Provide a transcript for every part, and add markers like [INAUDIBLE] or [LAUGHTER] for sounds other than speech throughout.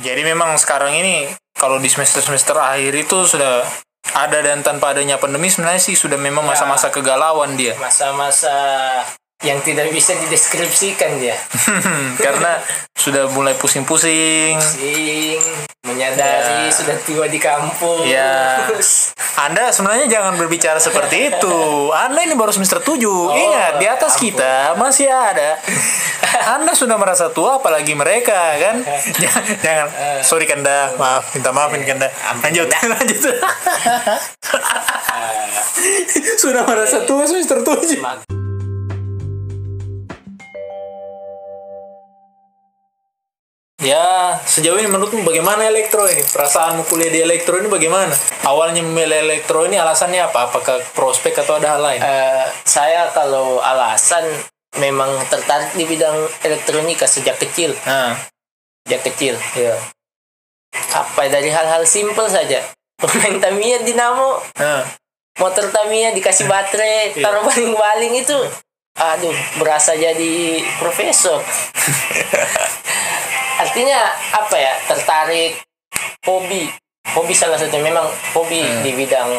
Jadi memang sekarang ini kalau di semester-semester akhir itu sudah ada dan tanpa adanya pandemi sebenarnya sih sudah memang masa-masa kegalauan dia. Masa-masa yang tidak bisa dideskripsikan dia. [LAUGHS] Karena sudah mulai pusing-pusing. Sing menyadari Ya. sudah tua di kampung. Ya. Anda sebenarnya jangan berbicara seperti itu. Anda ini baru semester 7. Ingat, di atas ampun. kita masih ada. Anda sudah merasa tua apalagi mereka kan? [LAUGHS] jangan, jangan. sorry Kanda, maaf, minta maafin Kanda. Lanjut, [LAUGHS] lanjut. sudah merasa tua semester 7. Ya, sejauh ini menurutmu bagaimana elektro ini? Perasaanmu kuliah di elektro ini bagaimana? Awalnya memilih elektro ini alasannya apa? Apakah prospek atau ada hal lain? Eh, saya kalau alasan memang tertarik di bidang elektronika sejak kecil, Nah, sejak kecil. ya. Apa dari hal-hal simpel saja. [LAUGHS] Pemain Tamiya Dinamo, Nah, motor Tamiya dikasih baterai, [LAUGHS] Iya. taruh baling-baling itu. Aduh, berasa jadi profesor. [LAUGHS] Artinya apa ya? Tertarik, hobi, hobi salah satu memang hobi Hmm. di bidang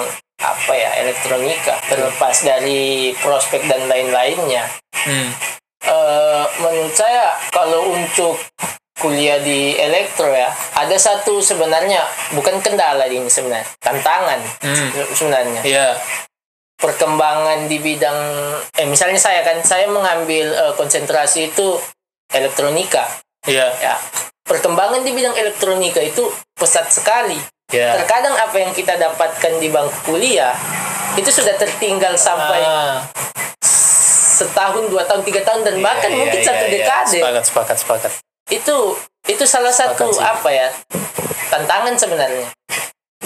apa ya elektronika terlepas dari prospek dan lain-lainnya hmm. Eh, menurut saya kalau untuk kuliah di elektro ya ada satu sebenarnya bukan kendala ini sebenarnya tantangan Hmm. sebenarnya Ya, perkembangan di bidang eh misalnya saya kan saya mengambil eh, konsentrasi itu elektronika ya, ya perkembangan di bidang elektronika itu pesat sekali ya. terkadang apa yang kita dapatkan di bangku kuliah itu sudah tertinggal sampai Ah, setahun dua tahun tiga tahun dan bahkan iya, mungkin iya, satu iya. dekade Sepakat, sepakat, sepakat. itu itu salah satu sih. apa ya tantangan sebenarnya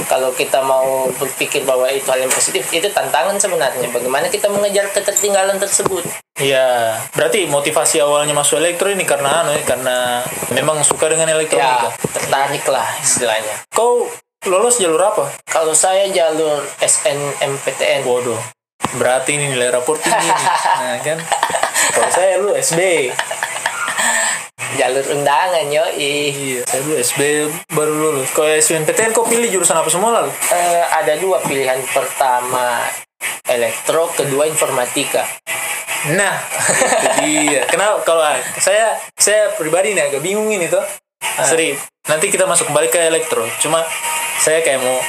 kalau kita mau berpikir bahwa itu hal yang positif itu tantangan sebenarnya bagaimana kita mengejar ketertinggalan tersebut Iya, berarti motivasi awalnya masuk elektro ini karena anu ya, karena memang suka dengan ya elektronika. tertarik lah istilahnya Kau lolos jalur apa? kalau saya jalur SNMPTN Bodoh. Berarti ini nilai rapor tinggi nih. [LAUGHS] Nah, kan? Kalau saya lu SB. Jalur undangan yo Iya, saya dulu SB baru lulus. Kalau SBMPTN kau pilih jurusan apa semua lalu? Eh, ada dua pilihan pertama elektro kedua informatika Nah, dia. Kenapa kalau ah, saya saya pribadi nih agak bingung ini tuh. Seri, nanti kita masuk kembali ke elektro. Cuma saya kayak mau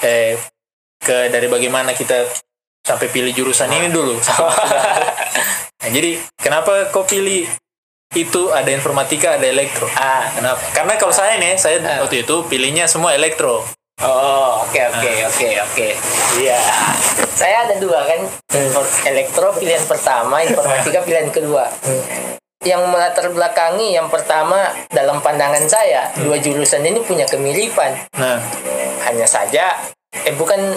eh ke dari bagaimana kita sampai pilih jurusan ini dulu. masuk [LAUGHS] ke- Nah, jadi kenapa kau pilih itu ada informatika ada elektro? ah Kenapa? Karena kalau saya nih, saya waktu itu pilihnya semua elektro. Oh, oke oke oke oke. Iya. Saya ada dua kan. Infor- Elektro pilihan pertama, informatika pilihan kedua. Yang melatar belakangi yang pertama dalam pandangan saya, dua jurusan ini punya kemiripan. Nah, Hanya saja eh bukan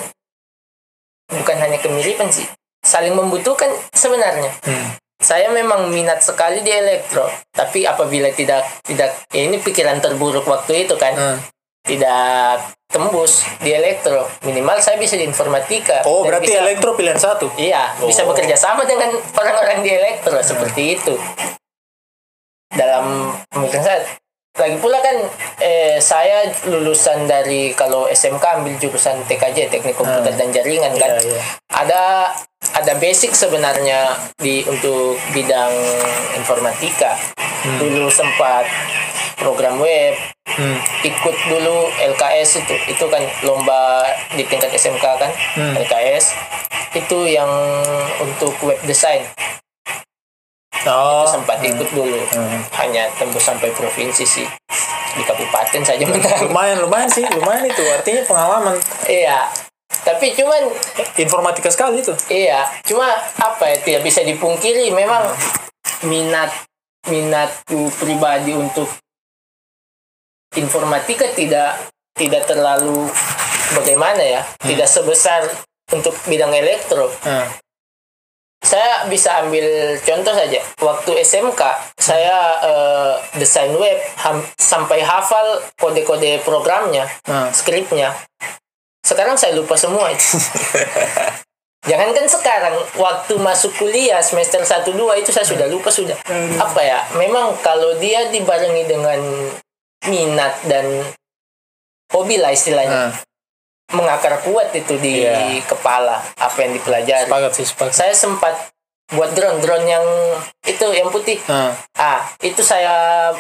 bukan hanya kemiripan sih. Saling membutuhkan sebenarnya. hmm. Saya memang minat sekali di elektro, tapi apabila tidak tidak ya ini pikiran terburuk waktu itu kan Hmm. tidak tembus di elektro minimal saya bisa di informatika Oh, berarti bisa, elektro pilihan satu. iya bisa Oh. bekerja sama dengan orang-orang di elektro seperti itu dalam pemikiran saya lagi pula kan eh, saya lulusan dari kalau SMK ambil jurusan TKJ teknik komputer dan jaringan kan. Iya, iya. ada ada basic sebenarnya di untuk bidang informatika. Dulu sempat program web Hmm. ikut dulu LKS itu. Itu kan lomba di tingkat SMK kan Hmm. LKS itu yang untuk web design Oh, itu sempat ikut dulu. Hmm. hanya tembus sampai provinsi sih. Di kabupaten saja menang. Lumayan lumayan sih, lumayan itu. Artinya pengalaman. Iya. Tapi cuman informatika sekali itu. iya. Cuma apa ya tidak bisa dipungkiri. Memang minat minatku pribadi untuk informatika tidak tidak terlalu bagaimana ya. Tidak sebesar untuk bidang elektro. Nah, saya bisa ambil contoh saja. Waktu SMK saya eh, desain web ham- sampai hafal kode-kode programnya nah. skripnya. Sekarang saya lupa semua itu. [LAUGHS] Jangankan sekarang waktu masuk kuliah semester 1 2 itu saya sudah lupa sudah. Apa ya? Memang kalau dia dibarengi dengan minat dan hobi lah istilahnya. Nah, mengakar kuat itu di Iya. kepala apa yang dipelajari. Sepakat sih sepakat. Saya sempat buat drone drone yang itu yang putih. Nah, ah itu saya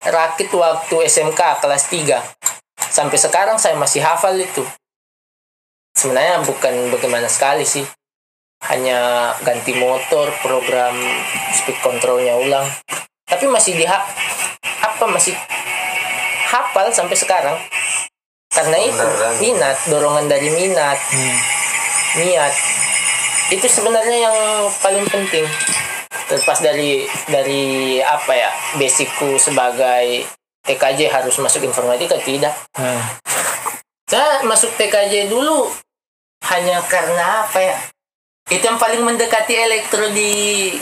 rakit waktu SMK kelas 3 sampai sekarang saya masih hafal itu. Sebenarnya bukan bagaimana sekali sih. Hanya ganti motor program speed controlnya ulang. Tapi masih di apa masih hafal sampai sekarang karena itu Beneran. minat dorongan dari minat hmm. niat itu sebenarnya yang paling penting terlepas dari dari apa ya basicku sebagai TKJ harus masuk informatika tidak Nah, saya masuk TKJ dulu hanya karena apa ya itu yang paling mendekati elektro di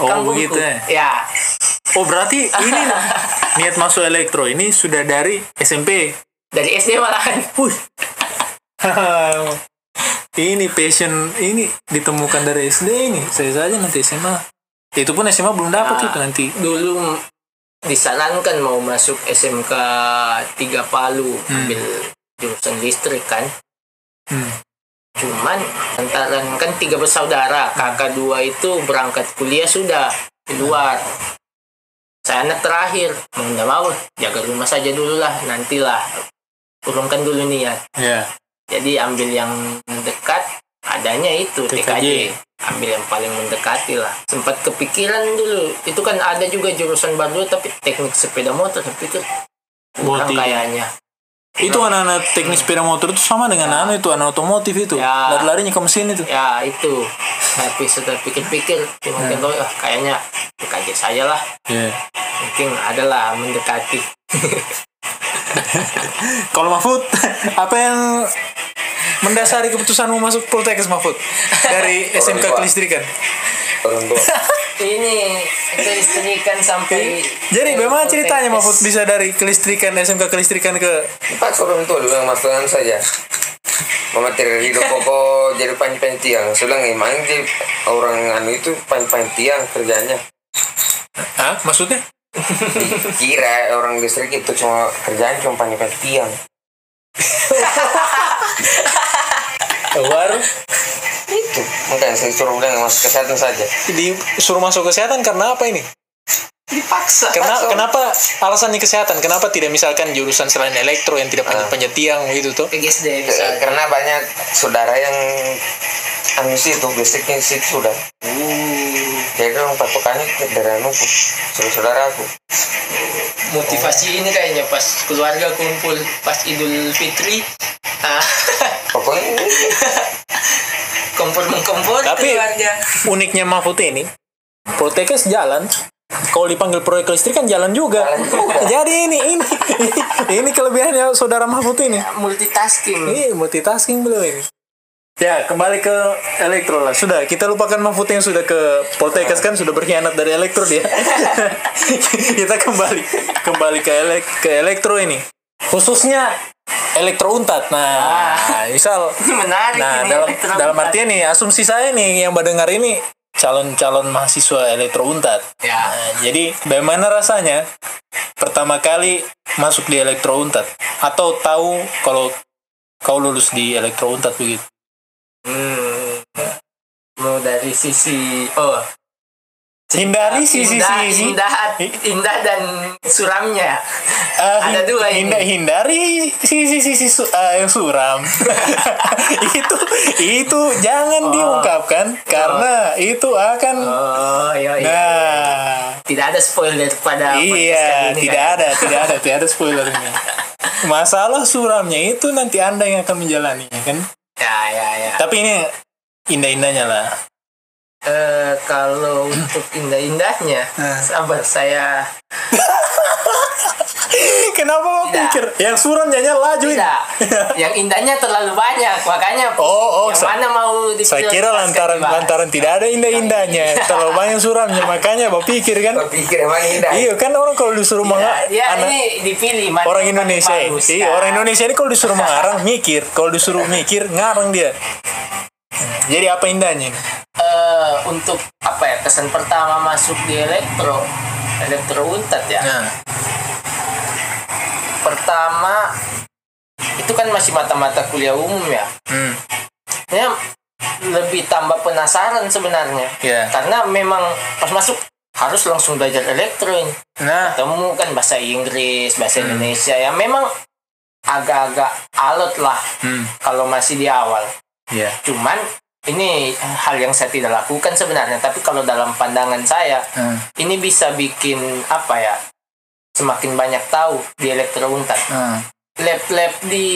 Oh, kampungku begitu ya? ya Oh berarti ini [LAUGHS] niat masuk elektro ini sudah dari SMP. Dari SD malahan [LAUGHS] ini passion ini ditemukan dari SD ini. Saya saja nanti SMA. Itu pun SMA belum dapat Nah. itu nanti. dulu disarankan mau masuk SMK 3 Palu ambil jurusan listrik kan Hmm. cuman lantaran kan tiga bersaudara kakak dua itu berangkat kuliah sudah di luar saya anak terakhir mau nggak mau jaga rumah saja dulu lah nantilah turunkan dulu niat Ya. jadi ambil yang dekat adanya itu TKJ. TKJ ambil yang paling mendekati lah sempat kepikiran dulu itu kan ada juga jurusan baru tapi teknik sepeda motor tapi itu kurang kayaknya Itu anak-anak teknik sepeda motor itu sama dengan anu itu anak otomotif itu. Ya. Lari-larinya ke mesin itu. ya itu tapi setelah pikir-pikir mungkin oh, ah, kayaknya TKJ saja lah Ya. mungkin adalah mendekati [LAUGHS] [LAUGHS] Kalau Mahfud, apa yang mendasari keputusanmu masuk Poltekkes Mahfud dari SMK. Kelistrikan? orang tua [LAUGHS] ini kelistrikan sampai Jadi bagaimana ceritanya. Mahfud bisa dari kelistrikan SMK Kelistrikan ke Pak orang tua dulu yang masalah saja Memateri hidup pokok jadi panjang tiang Sudah emang dia orang anu itu panjang tiang kerjanya Hah? Maksudnya? Kira orang listrik itu cuma kerjaan cuma panjang tiang Baru Itu makanya saya suruh bilang masuk kesehatan saja disuruh masuk kesehatan karena apa ini? dipaksa Karena Langsung. kenapa alasannya kesehatan? Kenapa tidak misalkan jurusan selain elektro yang tidak panjat panjat tiang gitu tuh? PGSD Eh, misalnya Karena banyak saudara yang anu sih itu listriknya sih sudah Jadi orang patokannya dari anu saudara aku motivasi ini kayaknya pas keluarga kumpul pas Idul Fitri ah, Pokoknya ini [LAUGHS] kompor mengkompor Tapi- keluarga Uniknya Mahfud ini, Poltekkes jalan. Kalau dipanggil proyek listrik kan jalan juga. Jalan juga. [LAUGHS] Jadi ini ini ini kelebihannya saudara Mahfud ini. multitasking Ini multitasking beliau ini. Ya, kembali ke elektro lah. Sudah, kita lupakan Mahfud yang sudah ke Poltekkes kan sudah berkhianat dari elektro dia. [LAUGHS] kita kembali kembali ke elek ke elektro ini. Khususnya elektro untat. Nah, misal menarik Nah, ini dalam dalam artian nih asumsi saya nih yang mendengar ini calon-calon mahasiswa elektro untat. ya Nah, jadi bagaimana rasanya pertama kali masuk di elektro untat atau tahu kalau kau lulus di elektro untat begitu? Mau dari sisi oh Hindari sisi indah, sisi indah indah dan suramnya Eh, ada dua ini. hinda- hindari sisi sisi su- eh, yang suram. [LAUGHS] itu itu jangan diungkapkan karena itu akan oh iya iya nah tidak ada spoiler pada Iya, ini, tidak kan? ada, tidak ada, tidak ada spoilernya. [LAUGHS] Masalah suramnya itu nanti Anda yang akan menjalaninya kan. ya ya ya Tapi ini indah-indahnya lah. Eh, kalau untuk indah-indahnya Nah. sabar saya [LAUGHS] Kenapa mau pikir yang suram nyanyi laju ini? tidak yang indahnya terlalu banyak makanya Oh, oh, yang mana mau Saya kira lantaran dibahas. lantaran tidak ada indah-indahnya, terlalu banyak suramnya, makanya mau pikir kan. Berpikir emang indah Iya kan orang kalau disuruh ya, menga- ya anak ini dipilih mana orang Indonesia, bagus, iya ya. orang Indonesia ini kalau disuruh mengarang mikir, kalau disuruh mikir ngarang dia. Jadi apa indahnya? Eh, untuk apa ya kesan pertama masuk di elektro elektro untat ya Nah, pertama itu kan masih mata-mata kuliah umum ya. Hmm. Ya lebih tambah penasaran sebenarnya. Ya. Karena memang pas masuk harus langsung belajar elektro ini. Nah, Temu kan bahasa Inggris, bahasa Indonesia ya memang agak-agak alot lah hmm. kalau masih di awal. Ya. Cuman ini hal yang saya tidak lakukan sebenarnya, tapi kalau dalam pandangan saya Hmm. ini bisa bikin apa ya? Semakin banyak tahu di elektro untat. Hmm. Lab-lab di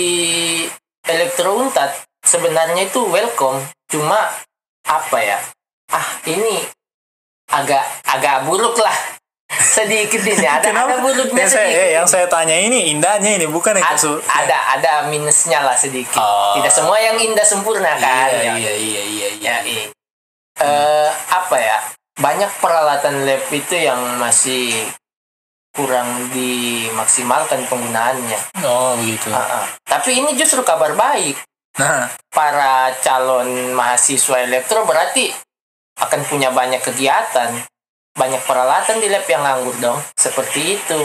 elektro untat sebenarnya itu welcome, cuma apa ya? Ah, ini agak agak buruk lah. Sedikit ini ada ada buruknya yang saya, sedikit. eh, yang saya tanya ini indahnya ini bukan yang kasus. ada ada minusnya lah sedikit. Oh. Tidak semua yang indah sempurna kan. Iya, Ya, iya, iya, iya, iya. ya, iya. Eh, apa ya? Banyak peralatan lab itu yang masih kurang dimaksimalkan penggunaannya. Oh, begitu. Ah, ah. Tapi ini justru kabar baik. Nah, Para calon mahasiswa elektro berarti akan punya banyak kegiatan. Banyak peralatan di lab yang nganggur dong. Seperti itu.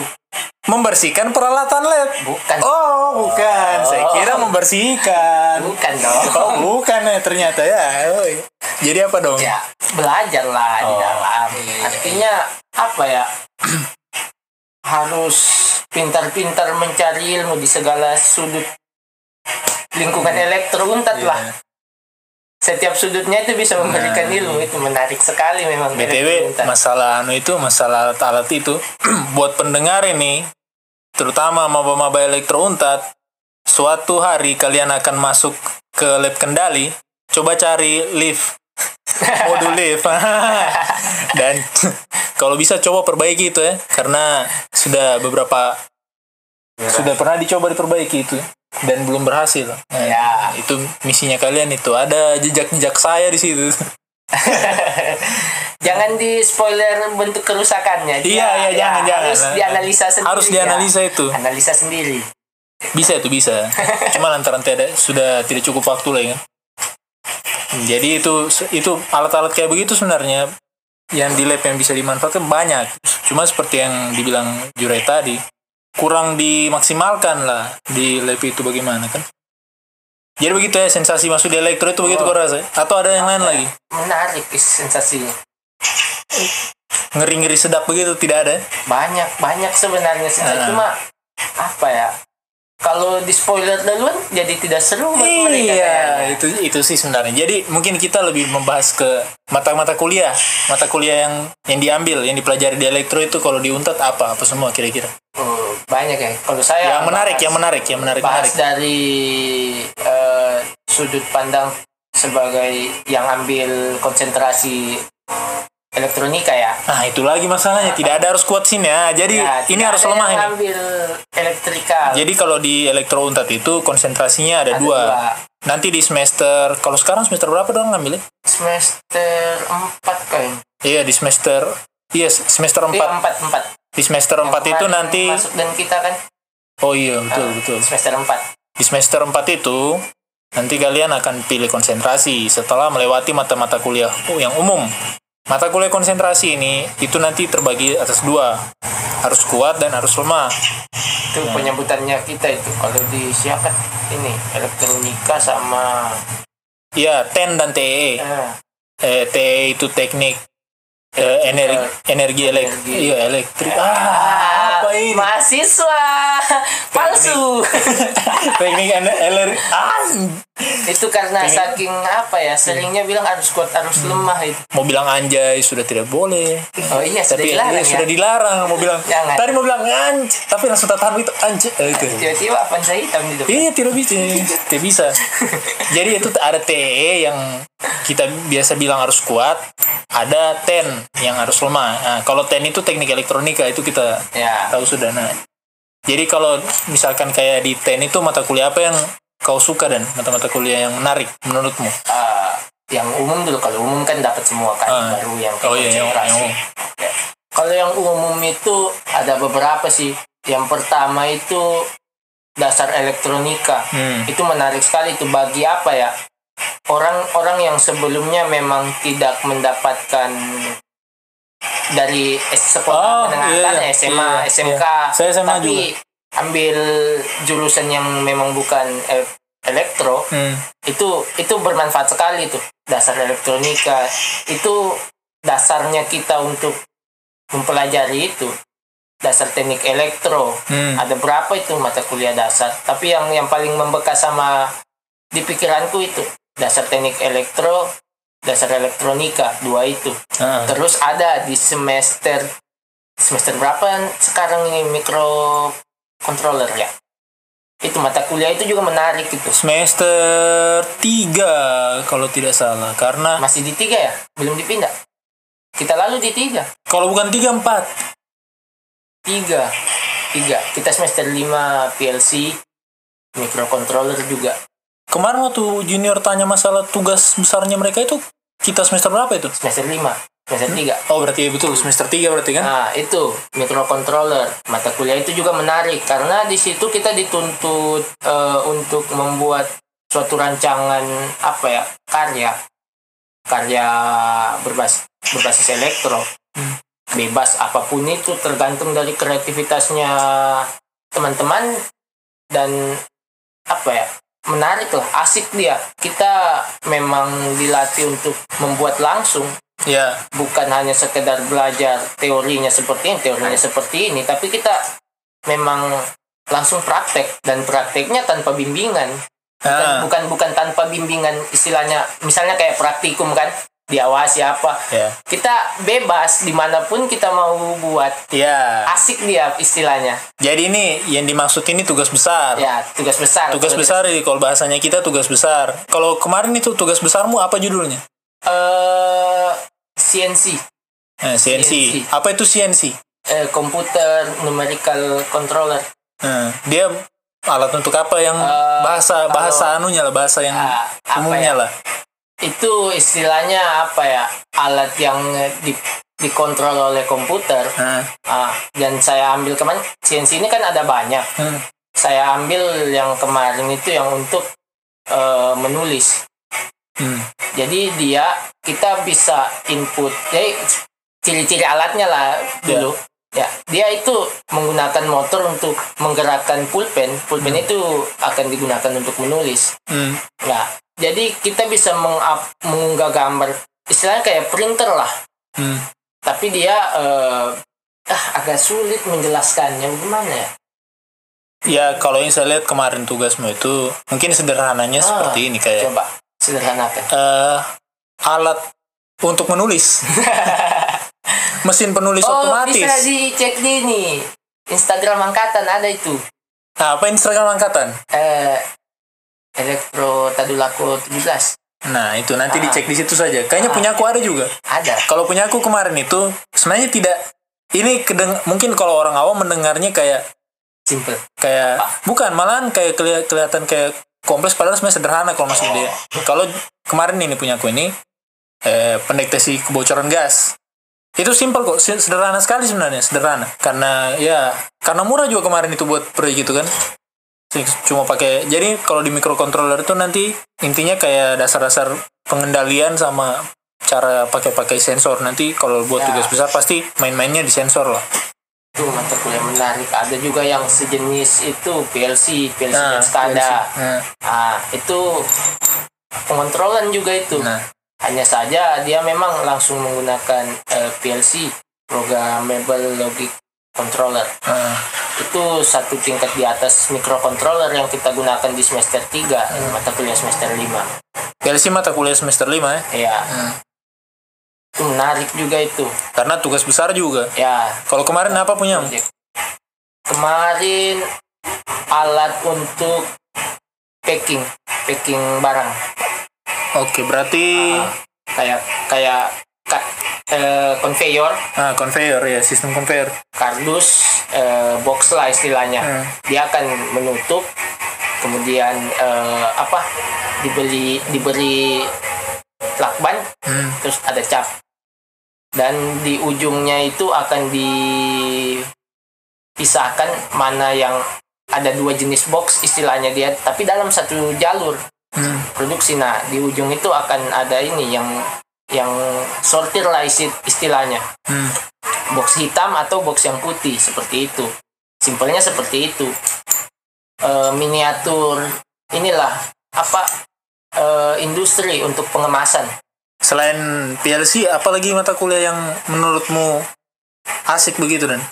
membersihkan peralatan lab. Bukan. Oh, bukan. Saya kira membersihkan. Bukan dong. Oh, bukan ya ternyata ya. Oh. Jadi apa dong? ya belajarlah di Oh, dalam iya, iya. artinya apa ya [CLEARS THROAT] harus pintar-pintar mencari ilmu di segala sudut lingkungan elektro untat Iya. lah setiap sudutnya itu bisa memberikan Nah, ilmu. Itu menarik sekali memang. BTW masalah anu itu masalah alat-alat itu [CLEARS THROAT] buat pendengar ini terutama maba-maba elektro untat suatu hari kalian akan masuk ke lab kendali coba cari lift. [LAUGHS] Modul lift. [LAUGHS] Dan [LAUGHS] kalau bisa coba perbaiki itu ya karena sudah beberapa sudah pernah dicoba diperbaiki itu dan belum berhasil Nah, Ya. itu misinya kalian itu ada jejak-jejak saya di situ [LAUGHS] jangan di spoiler bentuk kerusakannya Iya, iya, Ya, jangan, jangan. harus dianalisa sendiri Harus ya. dianalisa itu. analisa sendiri Bisa itu bisa. [LAUGHS] Cuma lantaran tidak sudah tidak cukup waktu lagi kan. Jadi itu itu alat-alat kayak begitu sebenarnya yang di lab yang bisa dimanfaatkan banyak. Cuma seperti yang dibilang Jurai tadi kurang dimaksimalkan lah di lab itu bagaimana kan. Jadi begitu ya sensasi masuk di elektro itu begitu Oh. kau rasa? Atau ada yang lain lagi? menarik sensasinya Ngeri-ngeri sedap begitu tidak ada? banyak banyak sebenarnya sih Ah. cuma apa ya kalau di spoiler duluan jadi tidak seru buat mereka Iya, kayaknya. itu itu sih sebenarnya. Jadi mungkin kita lebih membahas ke mata-mata kuliah, mata kuliah yang yang diambil, yang dipelajari di elektro itu kalau di Untat apa apa semua kira-kira. Oh, banyak ya kalau saya yang menarik, bahas- yang menarik, yang menarik, bahas menarik. dari eh, sudut pandang sebagai yang ambil konsentrasi elektronika ya Nah itu lagi masalahnya, tidak ada harus kuat sini ya. Jadi Ya, ini harus lemah ini. ambil elektrikal Jadi kalau di elektro Untat itu konsentrasinya ada, Ada dua. dua. Nanti di semester, kalau sekarang semester berapa dong ngambilnya? semester 4 kayaknya Iya di semester, iya semester Iya, 4 empat empat Di semester 4 itu nanti, masuk dan kita kan oh iya betul Ah, betul. semester 4 Di semester 4 itu nanti kalian akan pilih konsentrasi setelah melewati mata-mata kuliah yang umum. Mata kuliah konsentrasi ini itu nanti terbagi atas dua, harus kuat dan harus lemah. itu penyebutannya kita itu kalau di siapa ini elektronika sama Iya, TEN dan TE. eh, Eh, TE itu teknik eh, energi energi elektrik. Iya, elektrik. Ah, apa ini? mahasiswa [LAUGHS] palsu teknik [LAUGHS] elektrik. Ah, itu karena Ini- saking apa ya seringnya bilang harus kuat harus lemah itu mau bilang anjay sudah tidak boleh. oh iya sudah tapi dilarang iya, ya sudah dilarang mau bilang Jangan. tadi mau bilang anj tapi langsung tahan itu anj eh, itu tiba-tiba apa hitam di depan iya tidak bisa tidak bisa [LAUGHS] jadi itu ada TE yang kita biasa bilang harus kuat ada TEN yang harus lemah. Nah, kalau TEN itu teknik elektronika itu kita ya. tahu sudah nah jadi kalau misalkan kayak di TEN itu mata kuliah apa yang kau suka dan? Mata-mata kuliah yang menarik menurutmu? Eh, yang umum dulu kalau umum kan dapat semua kan Ah. baru yang Oh iya, yang- yang umum. Oke. kalau yang umum itu ada beberapa sih. Yang pertama itu dasar elektronika. Hmm. itu menarik sekali. Itu bagi apa ya orang-orang yang sebelumnya memang tidak mendapatkan dari sekolah Oh, menengah iya, atas, iya. SMA Iya, SMK iya. Saya SMA tapi ambil jurusan yang memang bukan eh, elektro Hmm. itu itu bermanfaat sekali tuh dasar elektronika itu dasarnya kita untuk mempelajari itu dasar teknik elektro Hmm. ada berapa itu mata kuliah dasar tapi yang yang paling membekas sama di pikiranku itu dasar teknik elektro dasar elektronika dua itu. Ah. terus ada di semester semester berapa? Sekarang ini mikro controller ya. Itu mata kuliah itu juga menarik itu. Semester 3 kalau tidak salah. Karena masih di tiga ya? Belum dipindah? Kita lalu di tiga. Kalau bukan 3 4. tiga. Tiga. Kita semester lima PLC microcontroller juga Kemarin waktu junior tanya masalah tugas besarnya mereka itu kita semester berapa itu? semester lima semester tiga Oh berarti betul semester 3 berarti kan? Nah, itu microcontroller. Mata kuliah itu juga menarik karena di situ kita dituntut eh, untuk membuat suatu rancangan apa ya? karya. Karya berbasis berbasis elektro. Bebas apa pun itu tergantung dari kreativitasnya teman-teman dan apa ya? Menarik lah, asik dia. Kita memang dilatih untuk membuat langsung Ya. bukan hanya sekedar belajar teorinya seperti ini, teorinya seperti ini, tapi kita memang langsung praktek dan prakteknya tanpa bimbingan. Bukan, Ah. bukan bukan tanpa bimbingan istilahnya, misalnya kayak praktikum kan diawasi apa. Ya. Kita bebas di mana pun kita mau buat Ya. asik dia istilahnya. Jadi ini yang dimaksud ini tugas besar. Ya tugas besar. Tugas besar ini kalau bahasanya kita tugas besar. Kalau kemarin itu tugas besarmu apa judulnya? Eh CNC, Eh, CNC. CNC. Apa itu CNC? eh, computer numerical controller. Eh, dia alat untuk apa yang Eh, bahasa bahasa anunya lah bahasa yang apa umumnya ya? lah. Itu istilahnya apa ya? Alat yang eh, di dikontrol oleh komputer. Nah, ah, dan saya ambil kemarin CNC ini kan ada banyak. Hmm. saya ambil yang kemarin itu yang untuk eh, menulis. Hmm. jadi dia kita bisa input jadi ciri-ciri alatnya lah dulu. Ya. Dia itu menggunakan motor untuk menggerakkan pulpen. Pulpen itu akan digunakan untuk menulis. Hmm. Ya, jadi kita bisa meng-up- mengunggah gambar istilahnya kayak printer lah. Hmm. Tapi dia eh, ah, agak sulit menjelaskannya gimana ya? Ya kalau yang saya lihat kemarin tugasmu itu mungkin sederhananya Ah, seperti ini kayak Coba sederhanakan. eh, alat untuk menulis. [LAUGHS] Mesin penulis Oh, otomatis. bisa dicek di ini. Instagram angkatan ada itu. Nah, apa Instagram angkatan? Eh Elektro Tadulako 17. Nah, itu nanti Ah. dicek di situ saja. Kayaknya Ah. punya aku ada juga. Ada. Kalau punya aku kemarin itu sebenarnya tidak ini kedeng mungkin kalau orang awam mendengarnya kayak Simple. kayak bukan malahan kayak keli- kelihatan kayak kompleks padahal sebenarnya sederhana kalau maksud dia. Kalau kemarin ini punya aku ini eh, pendeteksi kebocoran gas. Itu simpel kok, se- sederhana sekali sebenarnya, sederhana. Karena ya karena murah juga kemarin itu buat proyek gitu kan. Cuma pakai jadi kalau di microcontroller itu nanti intinya kayak dasar-dasar pengendalian sama cara pakai-pakai sensor nanti kalau buat Ya. tugas besar pasti main-mainnya di sensor lah. Itu mata kuliah menarik. Ada juga yang sejenis itu PLC, PLC Nah, SCADA. PLC. Nah, Ah, itu pengontrolan juga itu. nah, Hanya saja dia memang langsung menggunakan eh, PLC, Programmable Logic Controller. nah. Itu satu tingkat di atas microcontroller yang kita gunakan di semester 3, mata kuliah semester 5. PLC mata kuliah semester 5 ya. Ya, Hmm. itu menarik juga itu. Karena tugas besar juga. Ya, Kalau kemarin apa punya? Kemarin alat untuk packing, packing barang. Oke, berarti Ah, kayak kayak ka- eh, conveyor ah conveyor ya, sistem conveyor. kardus eh, box lah istilahnya Hmm. dia akan menutup kemudian eh, apa dibeli diberi lakban Hmm. terus ada cap dan di ujungnya itu akan dipisahkan mana yang ada dua jenis box istilahnya dia tapi dalam satu jalur Hmm. produksi nah di ujung itu akan ada ini yang yang sortir lah isi- istilahnya. Hmm. box hitam atau box yang putih seperti itu. Simpelnya seperti itu. Eh, miniatur inilah apa eh, industri untuk pengemasan. Selain PLC, apalagi mata kuliah yang menurutmu asik begitu dan?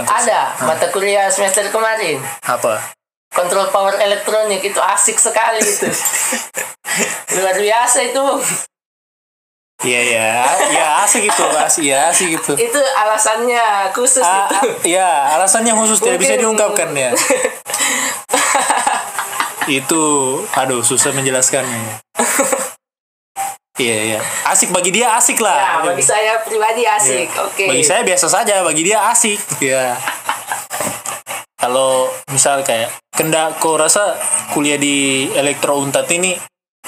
Kes- ada mata kuliah semester kemarin. Apa? kontrol power elektronik itu asik sekali itu. [LAUGHS] Luar biasa itu Iya ya, ya asik itu, asik ya asik itu. itu alasannya khusus Ah, itu ya alasannya khusus tidak bisa Mungkin- diungkapkan ya. [LAUGHS] itu, aduh susah menjelaskannya. Iya iya, asik bagi dia asik ya lah. bagi saya pribadi asik Iya. oke Bagi saya biasa saja, bagi dia asik. Ya. Kalau misal kayak kenda, kau rasa kuliah di elektro untat ini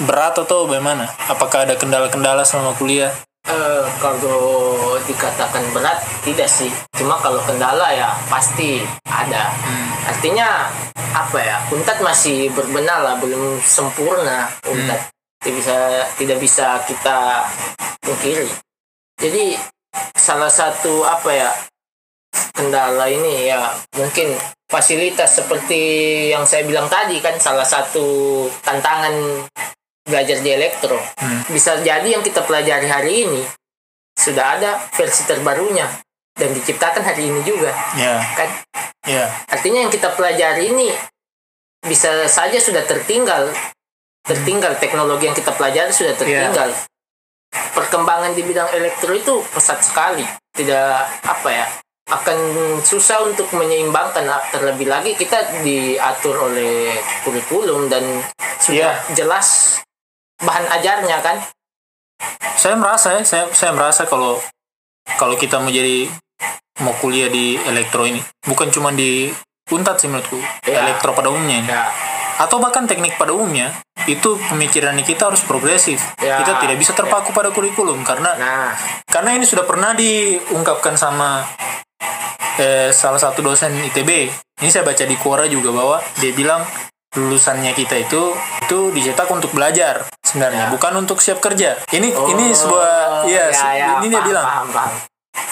berat atau bagaimana? Apakah ada kendala-kendala selama kuliah? Eh, kalau dikatakan berat tidak sih. Cuma kalau kendala ya pasti ada. Artinya apa ya untat masih berbenah lah belum sempurna untat. Tidak bisa tidak bisa kita pungkiri. Jadi salah satu apa ya kendala ini ya mungkin fasilitas seperti yang saya bilang tadi kan salah satu tantangan belajar di elektro. Bisa jadi yang kita pelajari hari ini sudah ada versi terbarunya dan diciptakan hari ini juga. Ya, kan? Ya, artinya yang kita pelajari ini bisa saja sudah tertinggal. Tertinggal teknologi yang kita pelajari sudah tertinggal. Perkembangan di bidang elektro itu pesat sekali. Tidak apa ya akan susah untuk menyeimbangkan. Terlebih lagi kita diatur oleh kurikulum dan sudah jelas bahan ajarnya kan saya merasa ya, saya saya merasa kalau kalau kita mau jadi mau kuliah di elektro ini bukan cuma di untat sih menurutku Ya. elektro pada umumnya ini. ya atau bahkan teknik pada umumnya itu pemikiran kita harus progresif Ya. kita tidak bisa terpaku pada kurikulum karena nah karena ini sudah pernah diungkapkan sama eh, salah satu dosen ITB ini saya baca di Quora juga bahwa dia bilang lulusannya kita itu itu dicetak untuk belajar sebenarnya Ya. bukan untuk siap kerja ini ini Oh, sebuah iya ya, se- ya, ini dia paham, bilang paham, paham.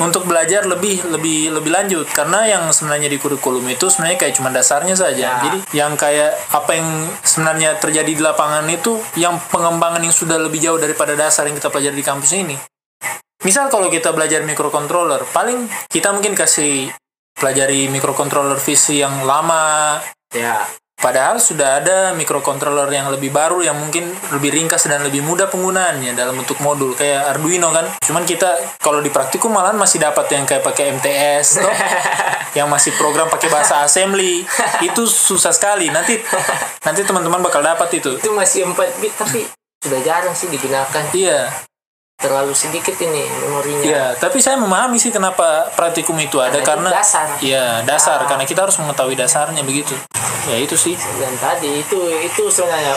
untuk belajar lebih lebih lebih lanjut karena yang sebenarnya di kurikulum itu sebenarnya kayak cuma dasarnya saja Ya. jadi yang kayak apa yang sebenarnya terjadi di lapangan itu yang pengembangan yang sudah lebih jauh daripada dasar yang kita pelajari di kampus ini misal kalau kita belajar microcontroller paling kita mungkin kasih pelajari microcontroller visi yang lama ya Padahal sudah ada microcontroller yang lebih baru yang mungkin lebih ringkas dan lebih mudah penggunaannya dalam bentuk modul kayak Arduino kan. Cuman kita kalau di praktikum malahan masih dapat yang kayak pakai MTS toh, [LAUGHS] yang masih program pakai bahasa assembly. Itu susah sekali. Nanti [LAUGHS] nanti teman-teman bakal dapat itu. itu masih 4 bit tapi sudah jarang sih digunakan Iya, terlalu sedikit ini memorinya iya. Tapi saya memahami sih kenapa praktikum itu ada Karena itu karena dasar. Iya, dasar karena kita harus mengetahui dasarnya begitu. Ya itu sih. dan tadi itu itu sebenarnya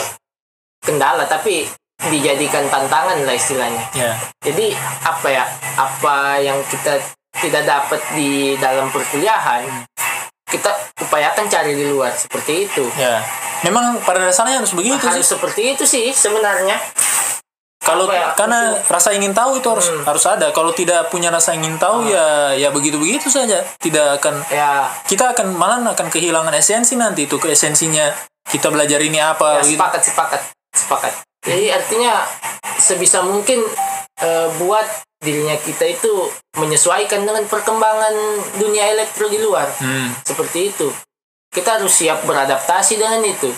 kendala tapi dijadikan tantangan lah istilahnya Ya. jadi apa ya apa yang kita tidak dapat di dalam perkuliahan kita upayakan cari di luar seperti itu Ya. Memang pada dasarnya harus begitu sih. harus seperti itu sih sebenarnya Kalau ya, karena rasa ingin tahu itu harus Hmm. harus ada. Kalau tidak punya rasa ingin tahu ya ya begitu-begitu saja. Tidak akan ya. kita akan malah akan kehilangan esensi nanti itu ke esensinya. Kita belajar ini apa ya gitu. sepakat sepakat sepakat. Jadi artinya sebisa mungkin eh, buat dirinya kita itu menyesuaikan dengan perkembangan dunia elektro di luar. Hmm, seperti itu. Kita harus siap beradaptasi dengan itu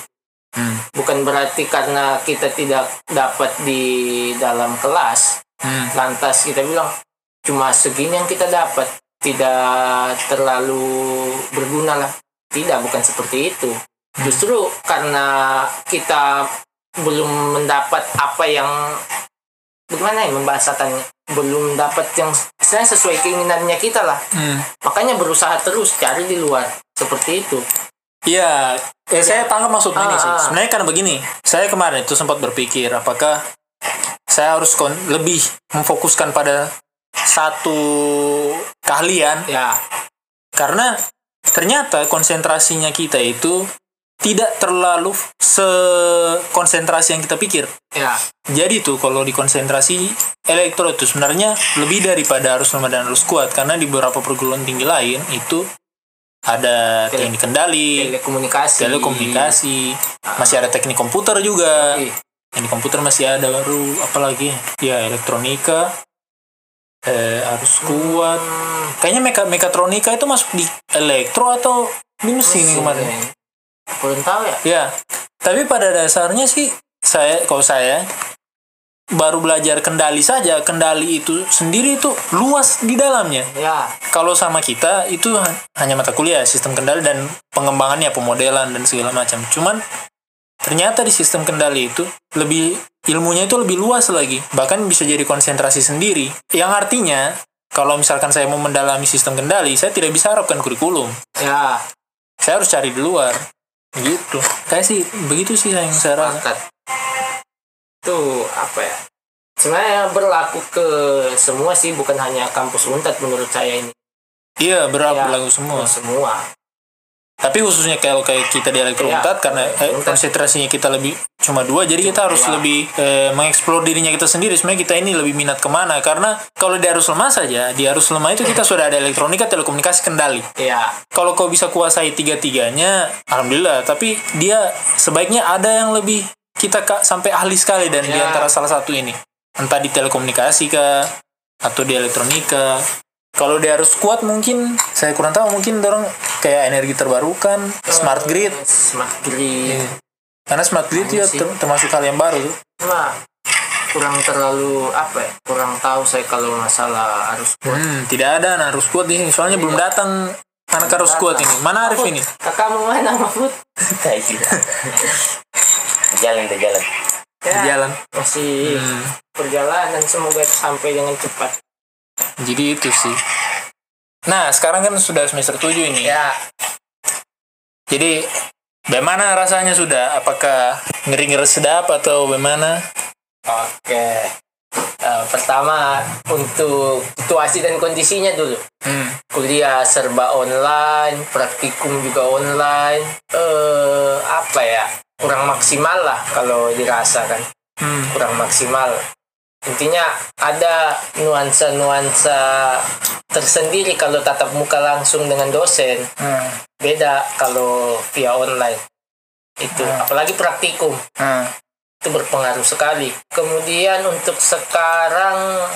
hmm, bukan berarti karena kita tidak dapat di dalam kelas hmm. lantas kita bilang cuma segini yang kita dapat tidak terlalu berguna lah. Tidak bukan seperti itu. Justru karena kita belum mendapat apa yang bagaimana ya membahasakannya belum dapat yang sesuai keinginannya kita lah. Hmm. makanya berusaha terus cari di luar seperti itu Iya, eh, saya tangkap maksud ini Ah, sih. ah. Sebenarnya karena begini, saya kemarin itu sempat berpikir apakah saya harus kon- lebih memfokuskan pada satu keahlian ya karena ternyata konsentrasinya kita itu tidak terlalu sekonsentrasi yang kita pikir. ya Jadi tuh kalau di konsentrasi elektro itu sebenarnya lebih daripada harus lemah dan harus kuat karena di beberapa perguruan tinggi lain itu ada teknik kendali telekomunikasi. telekomunikasi. Masih ada teknik komputer juga. Ih, teknik komputer masih ada baru. Apalagi? Ya elektronika. Eh, harus kuat. Hmm, kayaknya meka mekatronika itu masuk di elektro atau di mesin mesin, kemarin? Ya. belum tahu ya. Ya tapi pada dasarnya sih saya kalau saya baru belajar kendali saja kendali itu sendiri itu luas di dalamnya. Ya. Kalau sama kita itu ha- hanya mata kuliah sistem kendali dan pengembangannya pemodelan dan segala macam. Cuman ternyata di sistem kendali itu lebih ilmunya itu lebih luas lagi. Bahkan bisa jadi konsentrasi sendiri. Yang artinya kalau misalkan saya mau mendalami sistem kendali saya tidak bisa harapkan kurikulum. Ya. Saya harus cari di luar. Gitu. Kayak sih begitu sih yang saya rasa itu apa ya sebenarnya berlaku ke semua sih bukan hanya kampus untat menurut saya ini. Iya berlaku Ya, berlaku semua. semua. Tapi khususnya kalau kayak kita di elektro untat karena eh, konsentrasinya kita lebih cuma dua jadi kita harus Iya. lebih eh, mengeksplor dirinya kita sendiri. Sebenarnya kita ini lebih minat ke mana? Karena kalau di arus lemah saja di arus lemah itu kita [LAUGHS] sudah ada elektronika telekomunikasi kendali. Ya kalau kau bisa kuasai tiga-tiganya alhamdulillah. Tapi dia sebaiknya ada yang lebih kita kak sampai ahli sekali dan di Ya. antara salah satu ini. Entah di telekomunikasi kah atau di elektronika kalau dia harus kuat mungkin saya kurang tahu mungkin dorong kayak energi terbarukan smart grid. smart grid. Karena smart grid ya sih. ter- termasuk hal yang baru tuh. Cuma kurang terlalu apa ya kurang tahu saya kalau masalah harus kuat. Hmm, tidak ada anak harus kuat di sini soalnya belum datang anak harus kuat ini. Mana Arif ini? kakakmu mana Mahfud [LAUGHS] [LAUGHS] jalan ke jalan di ya, jalan masih Hmm. perjalanan semoga sampai dengan cepat Jadi itu sih. Nah, sekarang kan sudah semester 7 ini. ya Jadi bagaimana rasanya sudah? Apakah ngeri-ngeri sedap atau bagaimana? oke Eh, pertama untuk situasi dan kondisinya dulu. Hmm. kuliah serba online praktikum juga online. Eh apa ya? Kurang maksimal lah kalau dirasa kan. Hmm. kurang maksimal. Intinya ada nuansa-nuansa tersendiri kalau tatap muka langsung dengan dosen. Hmm. beda kalau via online. Itu. Apalagi praktikum. Hmm. Itu berpengaruh sekali kemudian untuk sekarang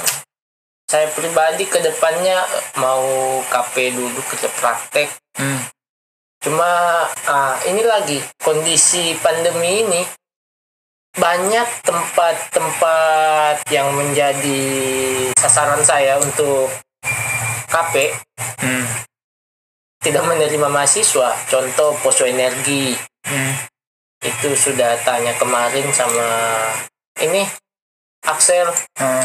saya pribadi ke depannya mau KP dulu kerja praktek Hmm. Cuma ah, ini lagi kondisi pandemi ini banyak tempat-tempat yang menjadi sasaran saya untuk KP Hmm. tidak menerima mahasiswa. Contoh poso energi Hmm. Itu sudah tanya kemarin sama ini Axel Hmm.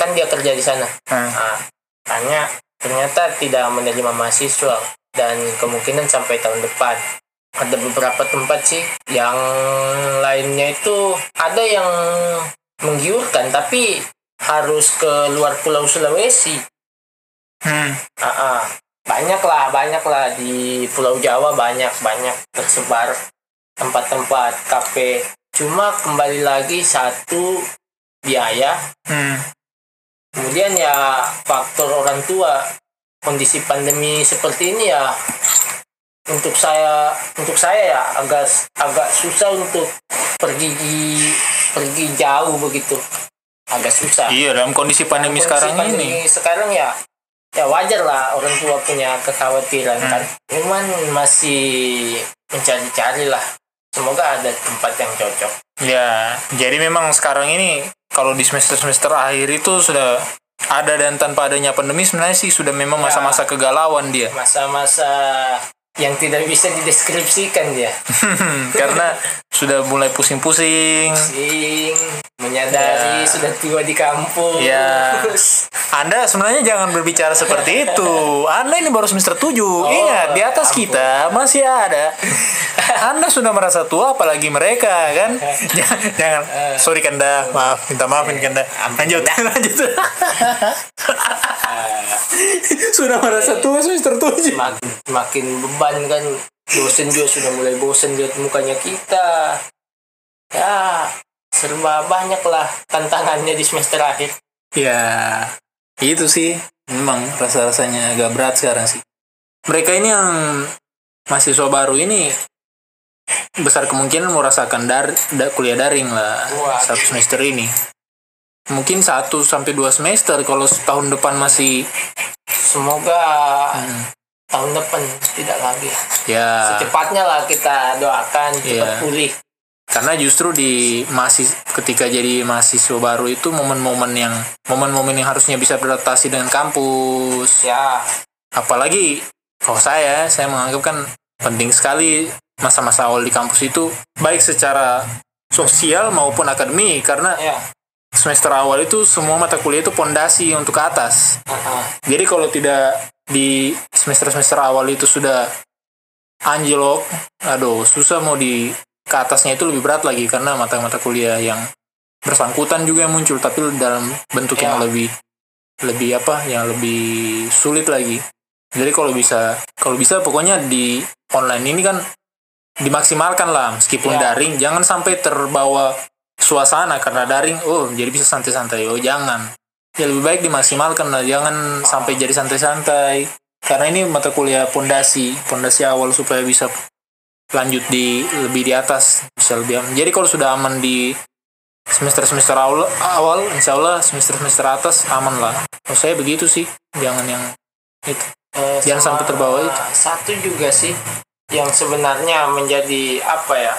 kan dia kerja di sana. Hmm. Nah, tanya ternyata tidak menerima mahasiswa dan kemungkinan sampai tahun depan ada beberapa tempat sih yang lainnya itu ada yang menggiurkan tapi harus ke luar pulau Sulawesi Hmm. Ah, ah. banyak lah banyak lah di Pulau Jawa banyak banyak tersebar tempat-tempat kafe. Cuma kembali lagi satu biaya. Hmm. kemudian ya faktor orang tua. Kondisi pandemi seperti ini ya untuk saya untuk saya ya agak agak susah untuk pergi pergi jauh begitu. Agak susah. Iya, dalam kondisi pandemi Kondisi sekarang pandemi ini. sekarang ya ya wajar lah orang tua punya kekhawatiran Hmm. kan. Cuman masih mencari-cari lah semoga ada tempat yang cocok Ya, jadi memang sekarang ini kalau di semester-semester akhir itu sudah ada dan tanpa adanya pandemi sebenarnya sih sudah memang Ya. masa-masa kegalauan dia. masa-masa yang tidak bisa dideskripsikan dia [LAUGHS] Karena sudah mulai pusing-pusing. Sing, menyadari Ya. sudah tua di kampung Ya. Anda sebenarnya jangan berbicara seperti itu. Anda ini baru semester 7. Ingat, di atas ampun. kita masih ada. Anda sudah merasa tua apalagi mereka kan? [LAUGHS] jangan, jangan. sorry Kanda, maaf, minta maafin Kanda. Lanjut, [LAUGHS] lanjut. sudah merasa tua semester 7. makin, makin beban kan dosen juga sudah mulai bosen lihat mukanya kita ya serba banyak lah tantangannya di semester akhir Ya, itu sih. Memang rasa-rasanya agak berat sekarang sih. mereka ini yang mahasiswa baru ini besar kemungkinan merasakan dar, da, kuliah daring lah Wah. satu semester ini. Mungkin satu sampai dua semester kalau tahun depan masih Semoga tahun depan tidak lagi. ya Secepatnya lah kita doakan cepat Iya. pulih. karena justru di masih ketika jadi mahasiswa baru itu momen-momen yang momen-momen yang harusnya bisa beradaptasi dengan kampus Ya, apalagi kalau saya saya menganggap kan penting sekali masa-masa awal di kampus itu baik secara sosial maupun akademik karena ya. semester awal itu semua mata kuliah itu pondasi untuk ke atas Ah, ah. jadi kalau tidak di semester-semester awal itu sudah anjlok aduh susah mau di ke atasnya itu lebih berat lagi karena mata-mata kuliah yang bersangkutan juga yang muncul tapi dalam bentuk yang Ya. lebih lebih apa yang lebih sulit lagi jadi kalau bisa kalau bisa pokoknya di online ini kan dimaksimalkan lah meskipun Ya. daring jangan sampai terbawa suasana karena daring oh jadi bisa santai-santai oh jangan ya lebih baik dimaksimalkan lah. Jangan sampai jadi santai-santai. Karena ini mata kuliah pondasi. Pondasi awal supaya bisa lanjut di lebih di atas. Bisa lebih aman jadi kalau sudah aman di semester semester awal awal insya Allah semester semester atas aman lah. Kalau saya begitu sih. Jangan yang itu. Eh, Jangan sampai terbawa itu. Satu juga sih yang sebenarnya menjadi apa ya?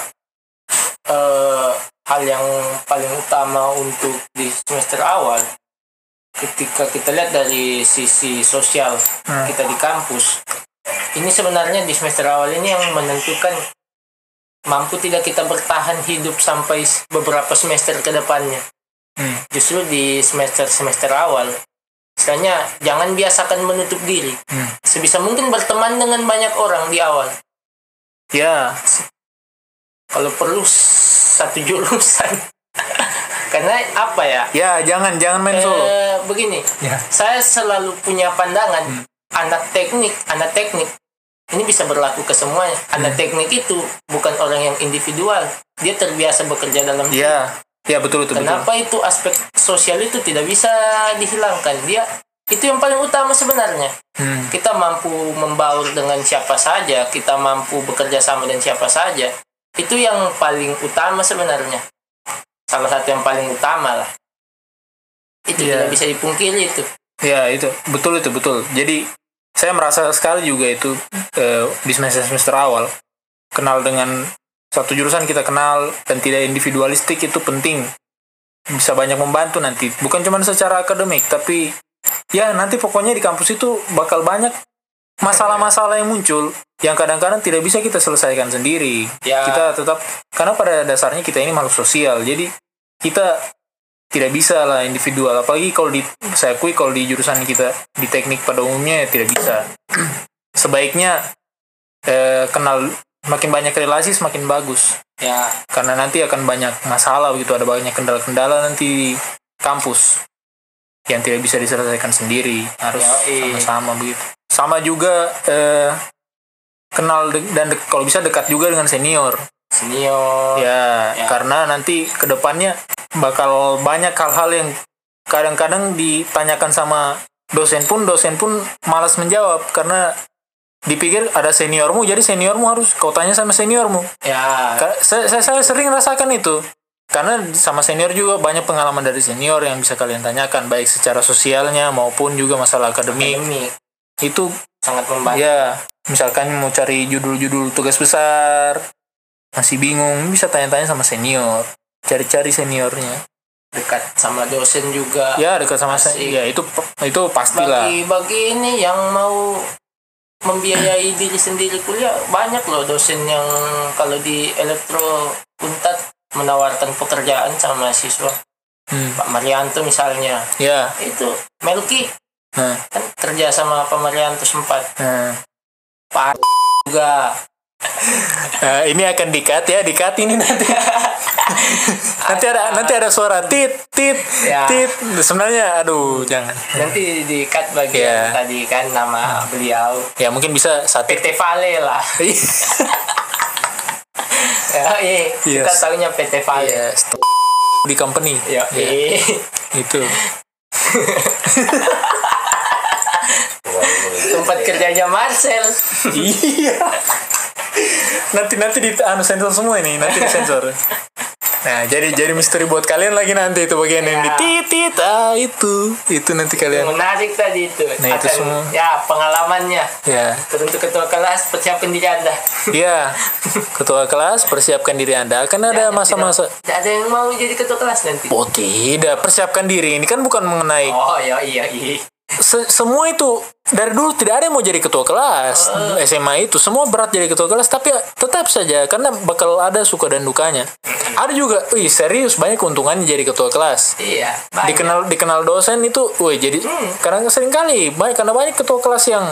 Eh hal yang paling utama untuk di semester awal ketika kita lihat dari sisi sosial Hmm. kita di kampus ini sebenarnya di semester awal ini yang menentukan mampu tidak kita bertahan hidup sampai beberapa semester ke depannya Hmm. justru di semester semester awal istilahnya jangan biasakan menutup diri Hmm. sebisa mungkin berteman dengan banyak orang di awal ya kalau perlu satu jurusan [LAUGHS] karena apa ya? Ya jangan jangan main solo. Eh, begini. Ya. Saya selalu punya pandangan anak teknik anak teknik ini bisa berlaku ke semuanya. Anak teknik itu bukan orang yang individual. Dia terbiasa bekerja dalam tim. ya ya betul itu betul. Kenapa itu aspek sosial itu tidak bisa dihilangkan? Dia itu yang paling utama sebenarnya. Hmm. kita mampu membaur dengan siapa saja, kita mampu bekerja sama dengan siapa saja, itu yang paling utama sebenarnya. Salah satu yang paling utama lah. Itu Iya. tidak bisa dipungkiri itu. Ya itu betul itu betul. Jadi saya merasa sekali juga itu eh, di semester semester awal kenal dengan satu jurusan kita kenal dan tidak individualistik itu penting bisa banyak membantu nanti bukan cuma secara akademik tapi ya nanti pokoknya di kampus itu bakal banyak masalah-masalah yang muncul yang kadang-kadang tidak bisa kita selesaikan sendiri. Ya. kita tetap karena pada dasarnya kita ini makhluk sosial jadi kita tidak bisa lah individual. Apalagi kalau di saya akui kalau di jurusan kita di teknik pada umumnya ya tidak bisa. [CLEARS THROAT] Sebaiknya eh, kenal makin banyak relasi semakin bagus. Ya, karena nanti akan banyak masalah begitu ada banyak kendala-kendala nanti di kampus yang tidak bisa diselesaikan sendiri. Harus sama-sama begitu. Sama juga eh, kenal de- dan de- kalau bisa dekat juga dengan senior. Senior. ya, Ya. karena nanti ke depannya bakal banyak hal-hal yang kadang-kadang ditanyakan sama dosen pun dosen pun malas menjawab karena dipikir ada seniormu jadi seniormu harus kau tanya sama seniormu. Ya, saya, saya, saya sering rasakan itu karena sama senior juga banyak pengalaman dari senior yang bisa kalian tanyakan baik secara sosialnya maupun juga masalah akademik. Akademik. Itu sangat membantu. ya misalkan mau cari judul-judul tugas besar masih bingung bisa tanya-tanya sama senior cari-cari seniornya. Dekat sama dosen juga. ya dekat sama saya ya itu itu pastilah. Bagi bagi ini yang mau membiayai diri sendiri kuliah banyak loh dosen yang kalau di elektro untat menawarkan pekerjaan sama siswa. Hmm, Pak Marianto misalnya. Ya. Itu Melki. Nah, kan kerja sama Pak Marianto sempat. Nah. Pak juga. Nah, [LAUGHS] ini akan dikat ya dikat ini nanti. [LAUGHS] Nanti ada nanti ada suara tit tit Ya. tit. Sebenarnya aduh jangan. Nanti di cut bagian Ya. tadi kan nama beliau. Ya mungkin bisa satu. PT Vale lah [LAUGHS] ya, iya, kita Yes. tahunya PT Vale Iya, stop di company. ya, Ya, iya. itu. itu tempat kerjanya Marcel. iya. nanti nanti di anu sensor semua ini, nanti di sensor. Nah, jadi jadi misteri buat kalian lagi nanti itu bagian yang di Ya. titit ah itu. Itu nanti kalian. Menarik tadi itu. Nah, itu Akan- semua. Ya, pengalamannya. Ya. Untuk ketua kelas persiapkan diri Anda. Iya. [LAUGHS] Ketua kelas persiapkan diri Anda akan ada masa-masa tidak- ada yang mau jadi ketua kelas nanti. Oh tidak, persiapkan diri ini kan bukan mengenai Oh, ya iya iya. se- semua itu dari dulu tidak ada yang mau jadi ketua kelas SMA itu semua berat jadi ketua kelas tapi tetap saja karena bakal ada suka dan dukanya ada juga wih serius banyak keuntungannya jadi ketua kelas Iya. banyak. dikenal dikenal dosen itu wih jadi karena sering kali banyak karena banyak ketua kelas yang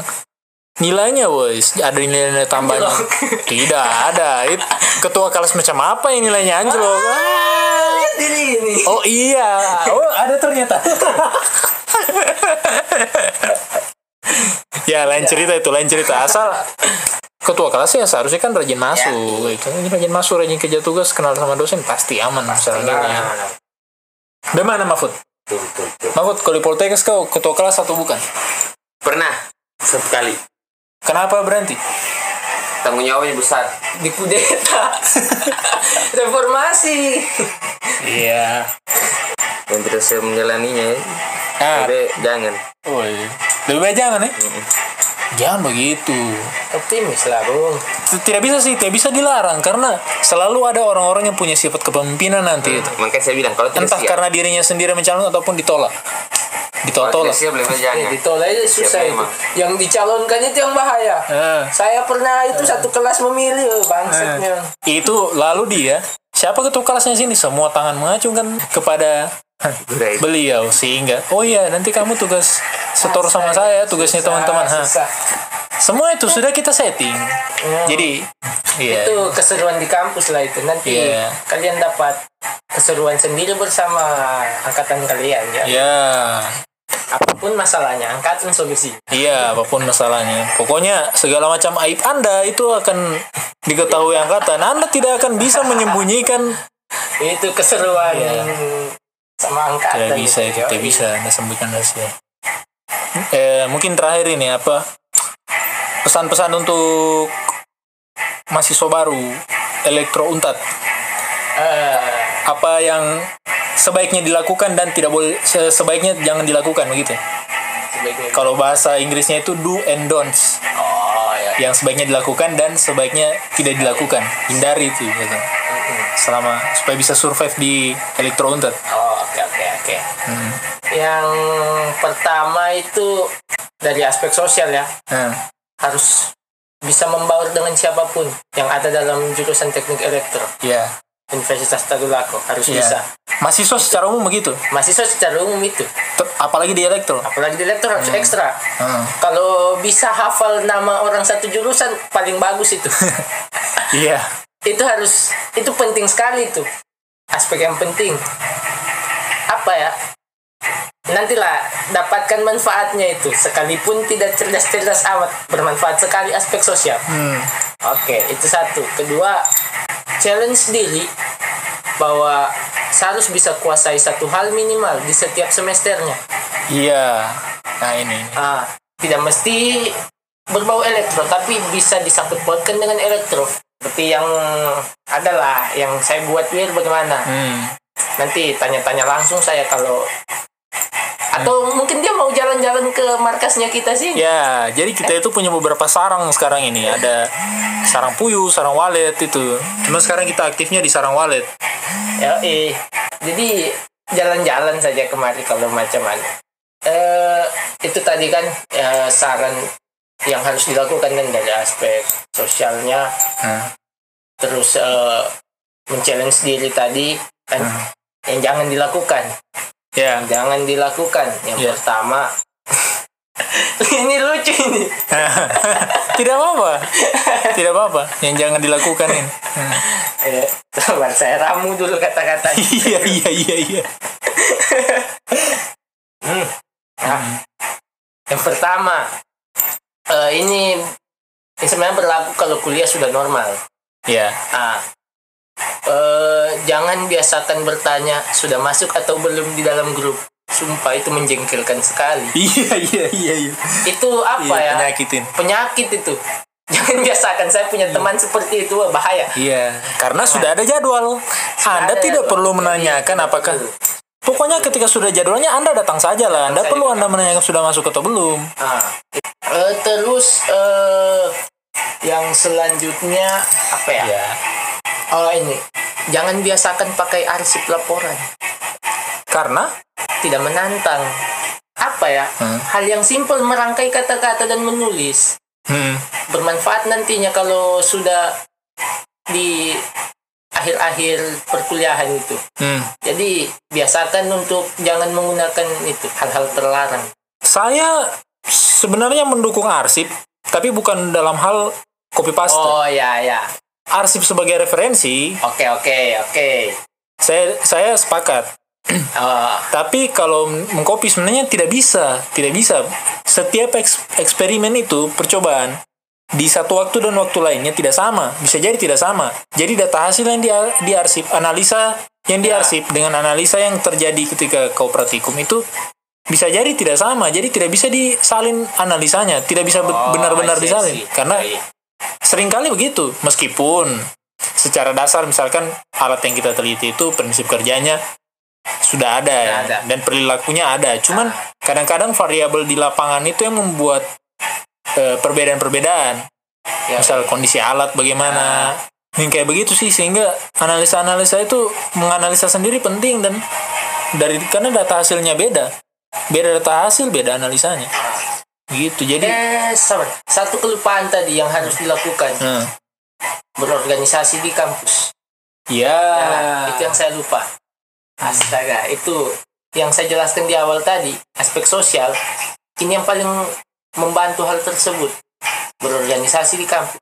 nilainya wis ada nilai-nilai tambahnya [LAUGHS] tidak ada It- ketua kelas macam apa yang nilainya anjlok Ah. Diri ini. Oh iya, oh ada ternyata. [LAUGHS] ya lain cerita itu lain cerita asal ketua kelas ya seharusnya kan rajin masuk itu rajin masuk rajin kerja tugas kenal sama dosen pasti aman misalnya Nah, dari mana Mahfud. Mahfud kalau di Poltekkes kau ketua kelas atau bukan Pernah satu kali kenapa berhenti tanggung jawabnya besar. di kudeta. [LAUGHS] Reformasi. iya Dan tidak saya menjalaninya ya. ah Jadi jangan. oh, iya. lebih baik jangan ya jangan begitu Optimis lah, Bung. tidak bisa sih tidak bisa dilarang karena selalu ada orang-orang yang punya sifat kepemimpinan nanti itu Makanya saya bilang kalau tidak entah siap, karena dirinya sendiri mencalon ataupun ditolak kalau ditolak tidak siap Ya, ditolak aja susah itu. Yang dicalonkan itu yang bahaya. Eh, Saya pernah itu satu kelas memilih oh, bangsatnya. itu lalu dia siapa ketua kelasnya sini semua tangan mengacungkan kepada itu. Beliau sehingga oh iya nanti kamu tugas setor sama saya tugasnya teman-teman ha semua itu sudah kita setting Hmm. jadi iya Itu keseruan di kampus lah itu. Nanti Iya. kalian dapat keseruan sendiri bersama angkatan kalian ya. ya Apa pun masalahnya, angkatan solusi. Iya, apa pun masalahnya. Pokoknya segala macam aib Anda itu akan diketahui angkatan. Anda tidak akan bisa menyembunyikan. Itu keseruan Iya. Sama angkatan. Tidak bisa, itu Yoi. tidak bisa Anda sembunyikan rahasia. Eh, mungkin terakhir ini apa? Pesan-pesan untuk mahasiswa baru elektro untat. Eh, Apa yang sebaiknya dilakukan dan tidak boleh se- sebaiknya jangan dilakukan begitu. sebaiknya. Kalau bahasa Inggrisnya itu do and don'ts. Oh ya. yang sebaiknya dilakukan dan sebaiknya tidak dilakukan hindari itu gitu. Selama supaya bisa survive di elektro untet Oh, oke oke oke. Yang pertama itu dari aspek sosial ya, nah, harus bisa membaur dengan siapa pun yang ada dalam jurusan teknik elektro. ya Universitas Tadulako harus ya bisa. mahasiswa secara umum begitu Mahasiswa secara umum itu, Ter- apalagi di elektro apalagi di elektro harus ekstra. Hmm. Kalau bisa hafal nama orang satu jurusan paling bagus itu. [LAUGHS] iya itu harus itu penting sekali itu. Aspek yang penting. Apa ya? Nantilah dapatkan manfaatnya itu. Sekalipun tidak cerdas-cerdas amat bermanfaat sekali aspek sosial. Hmm. oke itu satu. Kedua challenge diri bahwa harus bisa kuasai satu hal minimal di setiap semesternya. Iya. Nah ini ini. ah tidak mesti berbau elektro tapi bisa disangkut pautkan dengan elektro seperti yang adalah yang saya buat wir bagaimana? Hmm. nanti tanya-tanya langsung saya kalau atau mungkin dia mau jalan-jalan ke markasnya kita sih. Ya jadi kita itu punya beberapa sarang sekarang ini. Ada sarang puyuh sarang walet itu. Cuma sekarang kita aktifnya di sarang walet. Ya eh jadi jalan-jalan saja kemari kalau macam mana eh itu tadi kan eh, saran yang harus dilakukan kan dari aspek sosialnya. Nah, terus eh, men-challenge diri tadi kan yang jangan dilakukan. Ya. Jangan dilakukan. Yang Ya. pertama [LAUGHS] ini lucu ini. [LAUGHS] Tidak apa-apa. Tidak apa-apa. Yang jangan dilakukan ini. Hmm. [LAUGHS] eh, sabar saya ramu dulu kata-kata. Iya iya iya iya. Nah, yang pertama eh, ini ini sebenarnya berlaku kalau kuliah sudah normal. Ya ah. Eh, jangan biasakan bertanya sudah masuk atau belum di dalam grup? Sumpah itu menjengkelkan sekali. [LAUGHS] Iya iya iya iya. Itu apa Iya, ya? penyakitin. penyakit itu. [LAUGHS] Jangan biasakan saya punya teman seperti itu bahaya. Iya, karena sudah ada jadwal. Anda ada tidak jadwal. perlu menanyakan tidak apakah. Pokoknya ketika sudah jadwalnya Anda datang saja lah. Anda perlu Anda menanyakan sudah masuk atau belum. Ah, eh, terus eh, yang selanjutnya apa ya? Ya. Oh ini, jangan biasakan pakai arsip laporan, Karena tidak menantang. Apa ya? Hmm. Hal yang simpel merangkai kata-kata dan menulis hmm, bermanfaat nantinya kalau sudah di akhir-akhir perkuliahan itu. hmm. Jadi biasakan untuk jangan menggunakan itu hal-hal terlarang. saya sebenarnya mendukung arsip, tapi bukan dalam hal copy paste. Oh ya ya. Arsip sebagai referensi, Oke oke oke. saya saya sepakat. Oh, Tapi kalau mengcopy sebenarnya tidak bisa, tidak bisa. Setiap eks- eksperimen itu percobaan di satu waktu dan waktu lainnya tidak sama, bisa jadi tidak sama. Jadi data hasil yang dia diarsip, analisa yang Ya. diarsip dengan analisa yang terjadi ketika kau praktikum itu bisa jadi tidak sama. Jadi tidak bisa disalin analisanya, tidak bisa Oh, benar-benar I disalin karena sering kali begitu. Meskipun secara dasar misalkan alat yang kita teliti itu prinsip kerjanya sudah ada ya ada. dan perilakunya ada. Cuman kadang-kadang variabel di lapangan itu yang membuat perbedaan-perbedaan. Ya. Misal kondisi alat bagaimana. Yang kayak begitu sih sehingga analisa-analisa itu menganalisa sendiri penting dan dari karena data hasilnya beda. Beda data hasil, beda analisanya. Gitu. Jadi Eh, sabar. Satu kelupaan tadi yang harus dilakukan hmm. berorganisasi di kampus. ya Nah, itu yang saya lupa. Astaga, itu yang saya jelaskan di awal tadi, aspek sosial. Ini yang paling membantu hal tersebut. Berorganisasi di kampus.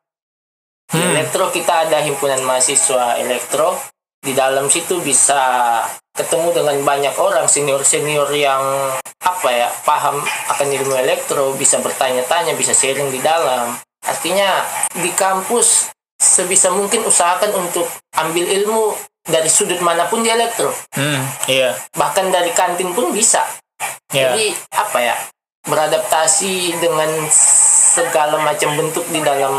Di Hmm. elektro kita ada himpunan mahasiswa elektro. Di dalam situ bisa ketemu dengan banyak orang senior-senior yang apa ya paham akan ilmu elektro, bisa bertanya-tanya, bisa sharing di dalam. Artinya di kampus sebisa mungkin usahakan untuk ambil ilmu dari sudut mana pun di elektro. Hmm, iya. Bahkan dari kantin pun bisa. Ya. Jadi apa ya? Beradaptasi dengan segala macam bentuk di dalam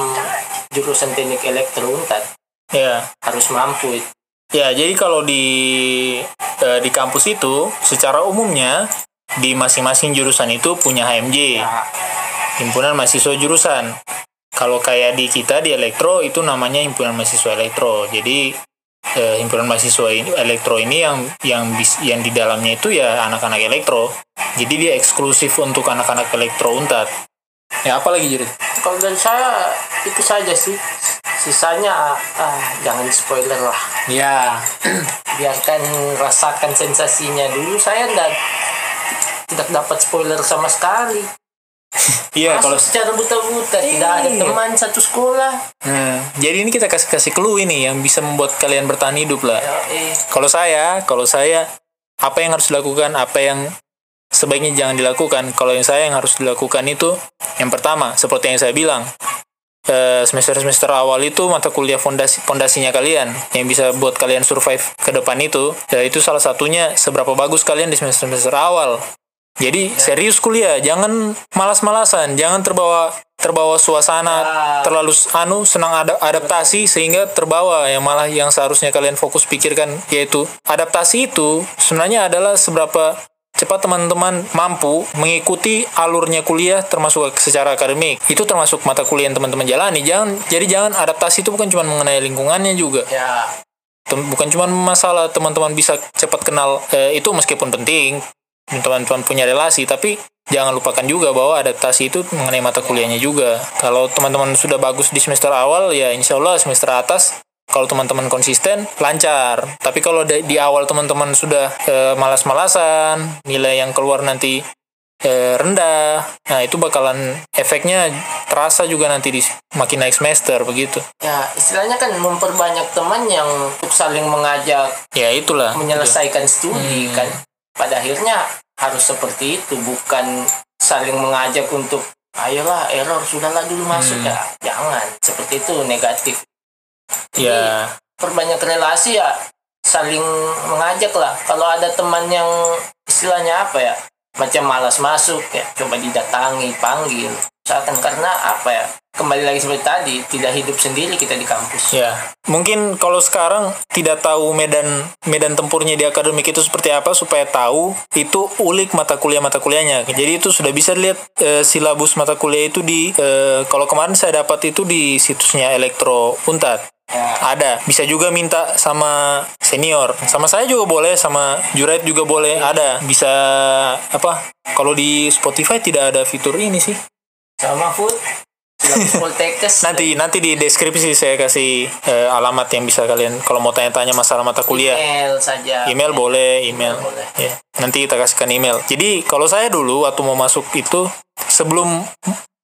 jurusan teknik elektro Unpad Ya. harus mampu. Ya, jadi kalau di eh, di kampus itu secara umumnya di masing-masing jurusan itu punya HMJ, Nah, himpunan mahasiswa jurusan. Kalau kayak di kita di elektro itu namanya himpunan mahasiswa elektro. Jadi eh, himpunan mahasiswa ini elektro ini yang yang bis- yang di dalamnya itu ya anak-anak elektro. Jadi dia eksklusif untuk anak-anak elektro untat. Ya apa lagi jadi? kalau dari saya itu saja sih. Sisanya ah, jangan spoiler lah. Ya. [CLEARS THROAT] Biarkan rasakan sensasinya dulu. Saya tidak tidak dapat spoiler sama sekali. Iya kalau secara buta-buta tidak ada Iya. teman satu sekolah. Nah, jadi ini kita kasih kasih clue ini yang bisa membuat kalian bertahan hidup lah. Ya, eh, Kalau saya, kalau saya apa yang harus dilakukan, apa yang sebaiknya jangan dilakukan. Kalau yang saya yang harus dilakukan itu yang pertama, seperti yang saya bilang, eh, semester-semester awal itu mata kuliah fondasi fondasinya kalian yang bisa buat kalian survive ke depan itu, ya itu salah satunya seberapa bagus kalian di semester-semester awal. Jadi serius kuliah, jangan malas-malasan, jangan terbawa terbawa suasana Ya. terlalu anu senang ada adaptasi sehingga terbawa. Yang malah yang seharusnya kalian fokus pikirkan yaitu adaptasi itu sebenarnya adalah seberapa cepat teman-teman mampu mengikuti alurnya kuliah termasuk secara akademik. Itu termasuk mata kuliah yang teman-teman jalani. Jangan jadi jangan adaptasi itu bukan cuma mengenai lingkungannya juga. Ya. Bukan cuma masalah teman-teman bisa cepat kenal eh, itu meskipun penting teman-teman punya relasi tapi jangan lupakan juga bahwa adaptasi itu mengenai mata kuliahnya juga. Kalau teman-teman sudah bagus di semester awal ya insya Allah semester atas kalau teman-teman konsisten lancar. Tapi kalau di, awal teman-teman sudah eh, malas-malasan nilai yang keluar nanti eh, rendah nah itu bakalan efeknya terasa juga nanti di makin naik semester begitu. Ya istilahnya kan memperbanyak teman yang untuk saling mengajak ya itulah. menyelesaikan studi Hmm. kan pada akhirnya harus seperti itu bukan saling mengajak untuk ayolah error sudahlah dulu masuk. Hmm. ya jangan. Seperti itu negatif. Ya. perbanyak relasi ya saling mengajak lah. Kalau ada teman yang istilahnya apa ya macam malas masuk ya coba didatangi panggil misalkan karena apa ya kembali lagi seperti tadi tidak hidup sendiri kita di kampus Ya, mungkin kalau sekarang tidak tahu medan medan tempurnya di akademik itu seperti apa supaya tahu itu ulik mata kuliah mata kuliahnya. Jadi itu sudah bisa lihat eh, silabus mata kuliah itu di eh, kalau kemarin saya dapat itu di situsnya Elektro Untat. ya Ada, bisa juga minta sama senior. Sama saya juga boleh, sama Juret juga boleh. Ada, bisa apa? Kalau di Spotify tidak ada fitur ini sih. Sama food Nanti nanti di deskripsi saya kasih eh, alamat yang bisa kalian kalau mau tanya-tanya masalah mata kuliah. email saja Email boleh, email. boleh. Ya. Nanti kita kasihkan email. Jadi kalau saya dulu waktu mau masuk itu sebelum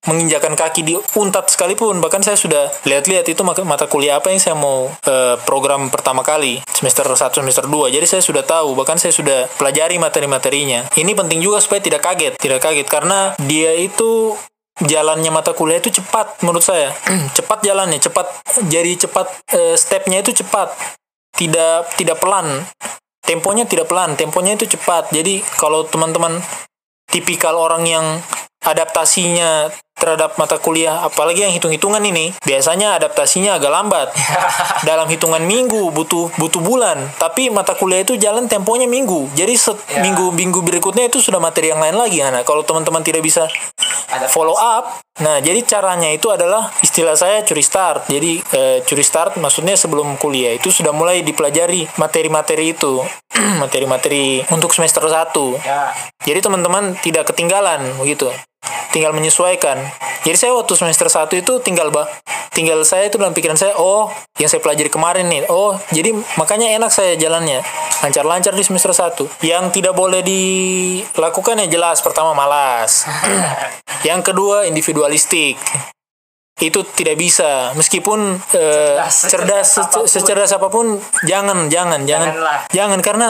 menginjakan kaki di untat sekalipun bahkan saya sudah lihat-lihat itu maka- mata kuliah apa yang saya mau eh, program pertama kali semester 1 semester 2 jadi saya sudah tahu bahkan saya sudah pelajari materi-materinya ini penting juga supaya tidak kaget tidak kaget karena dia itu jalannya mata kuliah itu cepat menurut saya. Cepat jalannya cepat jadi cepat eh, stepnya itu cepat. Tidak tidak pelan. Temponya tidak pelan temponya itu cepat. Jadi kalau teman-teman tipikal orang yang adaptasinya terhadap mata kuliah apalagi yang hitung-hitungan ini biasanya adaptasinya agak lambat [LAUGHS] dalam hitungan minggu butuh butuh bulan tapi mata kuliah itu jalan temponya minggu jadi set, Ya. minggu minggu berikutnya itu sudah materi yang lain lagi nah kalau teman-teman tidak bisa follow up. Nah, jadi caranya itu adalah istilah saya curi start. Jadi eh, curi start maksudnya sebelum kuliah itu sudah mulai dipelajari materi-materi itu, [CLEARS THROAT] materi-materi untuk semester 1. ya Jadi teman-teman tidak ketinggalan begitu. Tinggal menyesuaikan. Jadi saya waktu semester 1 itu tinggal bah tinggal saya itu dalam pikiran saya, oh, yang saya pelajari kemarin nih. Oh, jadi makanya enak saya jalannya. Lancar-lancar di semester 1. Yang tidak boleh dilakukan ya jelas pertama malas. [CLEARS THROAT] yang kedua individualistik. Itu tidak bisa meskipun eh, Cerdas, cerdas secerdas sece- apa pun. secerdas apa pun jangan jangan jangan Janganlah. jangan karena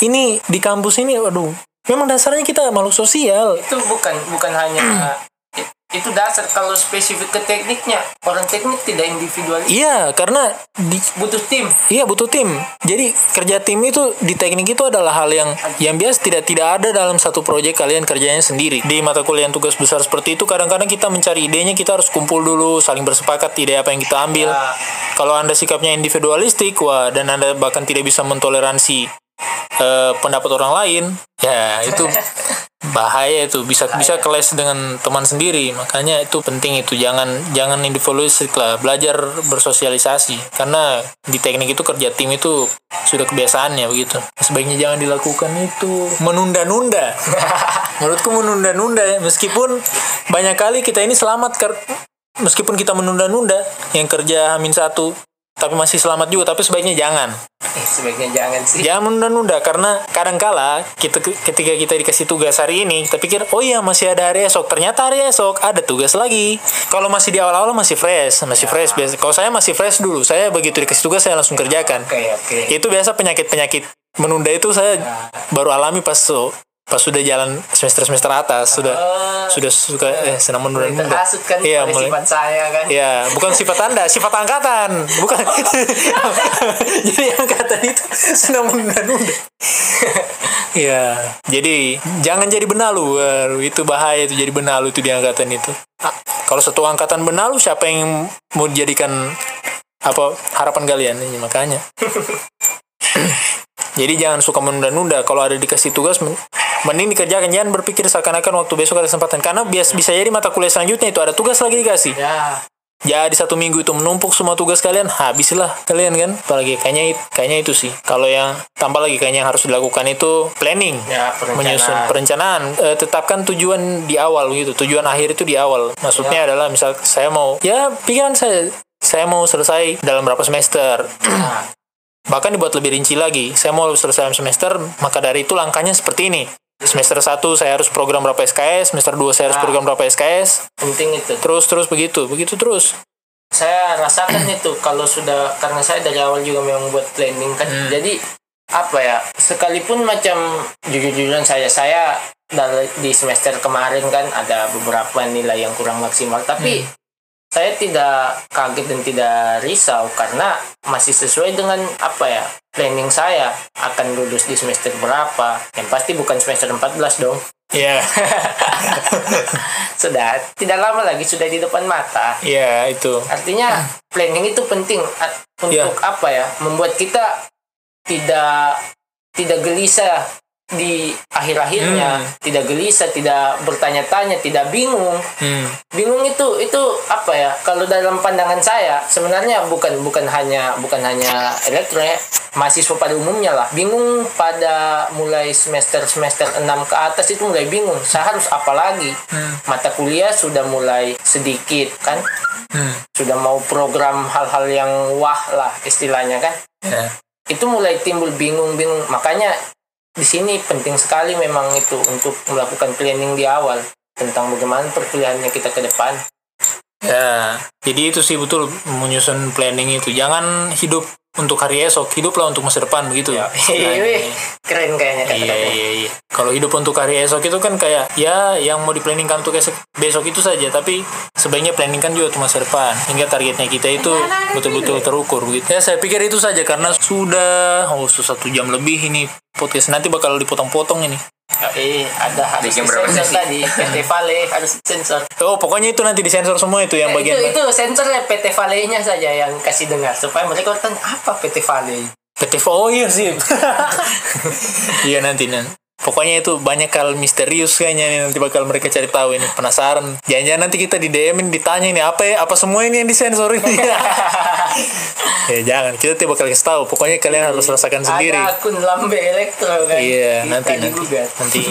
ini di kampus ini waduh memang dasarnya kita makhluk sosial. Itu bukan bukan hanya itu dasar. Kalau spesifik ke tekniknya orang teknik tidak individualis. Iya karena di, butuh tim. Iya butuh tim. Jadi kerja tim itu di teknik itu adalah hal yang yang biasa. Tidak tidak ada dalam satu proyek kalian kerjanya sendiri. Di mata kuliah yang tugas besar seperti itu kadang-kadang kita mencari idenya kita harus kumpul dulu saling bersepakat ide apa yang kita ambil. Ya. kalau anda sikapnya individualistik wah dan anda bahkan tidak bisa mentoleransi eh, pendapat orang lain. Ya itu bahaya itu. Bisa bisa keles dengan teman sendiri. Makanya itu penting itu. Jangan jangan individualistik lah. Belajar bersosialisasi. Karena di teknik itu kerja tim itu sudah kebiasaannya begitu. Sebaiknya jangan dilakukan itu menunda-nunda. Menurutku menunda-nunda ya. Meskipun banyak kali kita ini selamat ker- meskipun kita menunda-nunda yang kerja hamin satu tapi masih selamat juga tapi sebaiknya jangan. Eh, [LAUGHS] sebaiknya jangan sih. Jangan menunda-nunda karena kadangkala kita ketika kita dikasih tugas hari ini kita pikir oh iya masih ada hari esok. Ternyata hari esok ada tugas lagi. Kalau masih di awal-awal masih fresh masih fresh. Biasa kalau saya masih fresh dulu saya begitu dikasih tugas saya langsung kerjakan. Oke oke. Itu biasa penyakit-penyakit menunda itu saya baru alami pas pas sudah jalan semester-semester atas sudah Oh. sudah suka eh senang terhasut kan iya mulai sifat saya kan Ya, bukan sifat Anda, sifat angkatan. Bukan. [LAUGHS] jadi angkatan itu senang menunda-nunda. Iya, jadi jangan jadi benalu. Waduh, itu bahaya itu jadi benalu itu di angkatan itu. Ah, Kalau satu angkatan benalu, siapa yang mau dijadikan apa harapan kalian ini makanya. [LAUGHS] Jadi jangan suka menunda-nunda. Kalau ada dikasih tugas, men- mending dikerjakan. Jangan berpikir seakan-akan waktu besok ada kesempatan. Karena bias, bisa jadi mata kuliah selanjutnya itu ada tugas lagi dikasih. ya Jadi satu minggu itu menumpuk semua tugas kalian, habislah kalian kan. Apalagi kayaknya kayaknya itu sih. Kalau yang tambah lagi kayaknya yang harus dilakukan itu planning, ya perencanaan menyusun perencanaan. Eh, tetapkan tujuan di awal gitu. Tujuan akhir itu di awal. Maksudnya adalah misal saya mau ya pikiran saya saya mau selesai dalam berapa semester. Bahkan dibuat lebih rinci lagi. Saya mau selesai dalam semester, maka dari itu langkahnya seperti ini. Semester 1 saya harus program berapa SKS, semester 2 saya harus Nah. program berapa SKS, penting itu terus terus begitu, begitu terus. saya rasakan itu kalau sudah karena saya dari awal juga memang buat planning kan Hmm. jadi apa ya sekalipun macam jujur-jujuran saya saya dari di semester kemarin kan ada beberapa nilai yang kurang maksimal tapi saya tidak kaget dan tidak risau karena masih sesuai dengan apa ya planning saya akan lulus di semester berapa yang pasti bukan semester 14 dong Iya. [LAUGHS] sudah tidak lama lagi sudah di depan mata Iya, itu. artinya planning itu penting untuk Iya. apa ya membuat kita tidak tidak gelisah di akhir-akhirnya tidak gelisah tidak bertanya-tanya tidak bingung. Hmm. bingung itu itu apa ya? Kalau dalam pandangan saya sebenarnya bukan bukan hanya bukan hanya elektro ya mahasiswa pada umumnya lah. Bingung pada mulai semester semester 6 ke atas itu mulai bingung. Saya harus apa lagi? Mata kuliah sudah mulai sedikit kan? Hmm. sudah mau program hal-hal yang wah lah istilahnya kan? Ya. itu mulai timbul bingung-bingung. Makanya di sini penting sekali memang itu untuk melakukan planning di awal tentang bagaimana perkuliahannya kita ke depan Ya, jadi itu sih betul menyusun planning itu. Jangan hidup untuk hari esok, hiduplah untuk masa depan begitu. Iya, [LAUGHS] wih, keren kayaknya Iya, kata-katanya. iya, iya. Kalau hidup untuk hari esok itu kan kayak ya yang mau diplanningkan untuk esok, besok itu saja, tapi sebaiknya planningkan juga untuk masa depan hingga targetnya kita itu betul-betul terukur begitu. Ya saya pikir itu saja karena sudah oh sudah satu jam lebih ini podcast nanti bakal dipotong-potong ini. Eh, ada harus Bikin sensor tadi PT Vale harus sensor. Oh pokoknya itu nanti disensor semua itu yang Eh, bagian itu itu sensornya PT Vale-nya saja yang kasih dengar supaya mereka tanya apa PT Vale. PT oh iya sih. [LAUGHS] iya nanti nanti. Pokoknya itu banyak hal misterius kayaknya nih nanti bakal mereka cari tahu ini penasaran. Jangan-jangan nanti kita di DM ini ditanya ini apa ya apa semua ini yang disensor ini. [LAUGHS] ya jangan kita tiba bakal kasih tahu. Pokoknya kalian harus iya. rasakan sendiri. Ada akun lambe elektro kan. Iya nanti, nanti nanti. [LAUGHS]